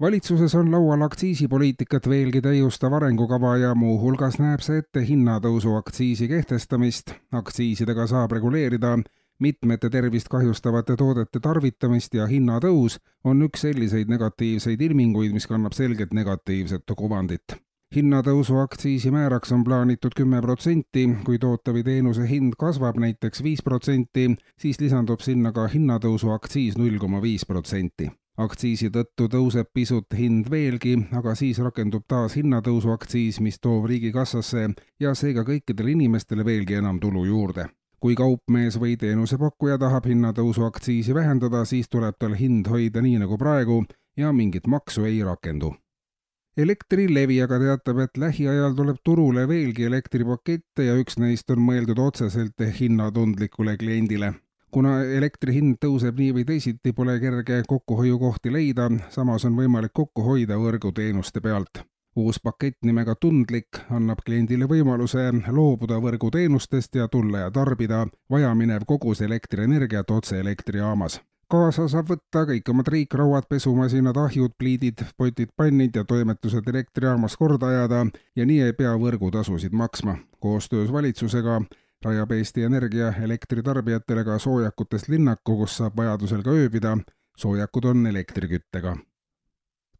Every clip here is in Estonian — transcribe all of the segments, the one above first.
valitsuses on laual aktsiisipoliitikat veelgi täiustav arengukava ja muuhulgas näeb see ette hinnatõusu aktsiisi kehtestamist. aktsiisidega saab reguleerida mitmete tervist kahjustavate toodete tarvitamist ja hinnatõus on üks selliseid negatiivseid ilminguid, mis kannab selgelt negatiivset kuvandit hinnatõusu aktsiisimääraks on plaanitud kümme protsenti, kui toote või teenuse hind kasvab näiteks viis protsenti, siis lisandub sinna ka hinnatõusu aktsiis null koma viis protsenti aktsiisi tõttu tõuseb pisut hind veelgi, aga siis rakendub taas hinnatõusu aktsiis, mis toob riigikassasse ja seega kõikidele inimestele veelgi enam tulu juurde. kui kaupmees või teenusepakkuja tahab hinnatõusu aktsiisi vähendada, siis tuleb tal hind hoida nii nagu praegu ja mingit maksu ei rakendu. Elektrilevi aga teatab, et lähiajal tuleb turule veelgi elektripakette ja üks neist on mõeldud otseselt hinnatundlikule kliendile kuna elektri hind tõuseb nii või teisiti, pole kerge kokkuhoiukohti leida, samas on võimalik kokku hoida võrguteenuste pealt. uus pakett nimega Tundlik annab kliendile võimaluse loobuda võrguteenustest ja tulla ja tarbida vajaminev kogus elektrienergiat otse elektrijaamas kaasa saab võtta kõik oma triikrauad, pesumasinad, ahjud, pliidid, potid, pannid ja toimetused elektrijaamas korda ajada ja nii ei pea võrgutasusid maksma. koostöös valitsusega rajab Eesti Energia elektritarbijatele ka soojakutest linnaku, kus saab vajadusel ka ööbida. soojakud on elektriküttega.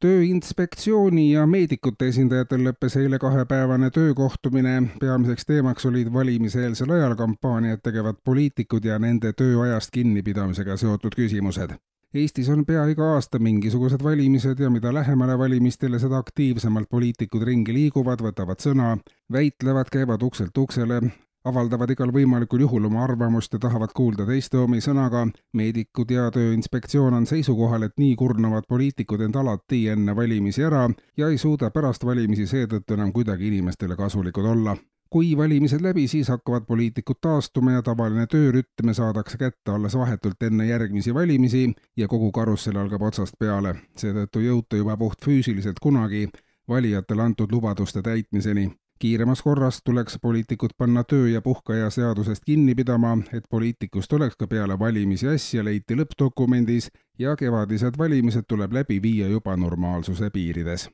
tööinspektsiooni ja meedikute esindajatel lõppes eile kahepäevane töökohtumine. peamiseks teemaks olid valimiseelsel ajal kampaaniat tegevad poliitikud ja nende tööajast kinnipidamisega seotud küsimused Eestis on pea iga aasta mingisugused valimised ja mida lähemale valimistele, seda aktiivsemalt poliitikud ringi liiguvad, võtavad sõna, väitlevad, käivad ukselt uksele, avaldavad igal võimalikul juhul oma arvamust ja tahavad kuulda teiste omi sõnaga. meedikud ja Tööinspektsioon on seisukohal, et nii kurnavad poliitikud end alati enne valimisi ära ja ei suuda pärast valimisi seetõttu enam kuidagi inimestele kasulikud olla kui valimised läbi, siis hakkavad poliitikud taastuma ja tavaline töörütm saadakse kätte alles vahetult enne järgmisi valimisi ja kogu karussell algab otsast peale. seetõttu jõuta juba puhtfüüsiliselt kunagi valijatele antud lubaduste täitmiseni kiiremas korras tuleks poliitikud panna töö- ja puhkeaja seadusest kinni pidama, et poliitikust oleks ka peale valimisi asja, leiti lõppdokumendis ja kevadised valimised tuleb läbi viia juba normaalsuse piirides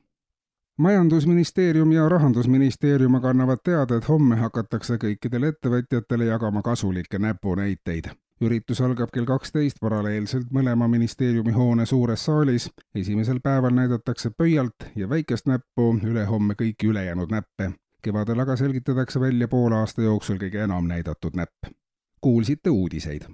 majandusministeerium ja rahandusministeerium aga annavad teada, et homme hakatakse kõikidele ettevõtjatele jagama kasulikke näpunäiteid. üritus algab kell kaksteist paralleelselt mõlema ministeeriumi hoone suures saalis. esimesel päeval näidatakse pöialt ja väikest näppu, ülehomme kõiki ülejäänud näppe kevadel aga selgitatakse välja poole aasta jooksul kõige enam näidatud näpp. kuulsite uudiseid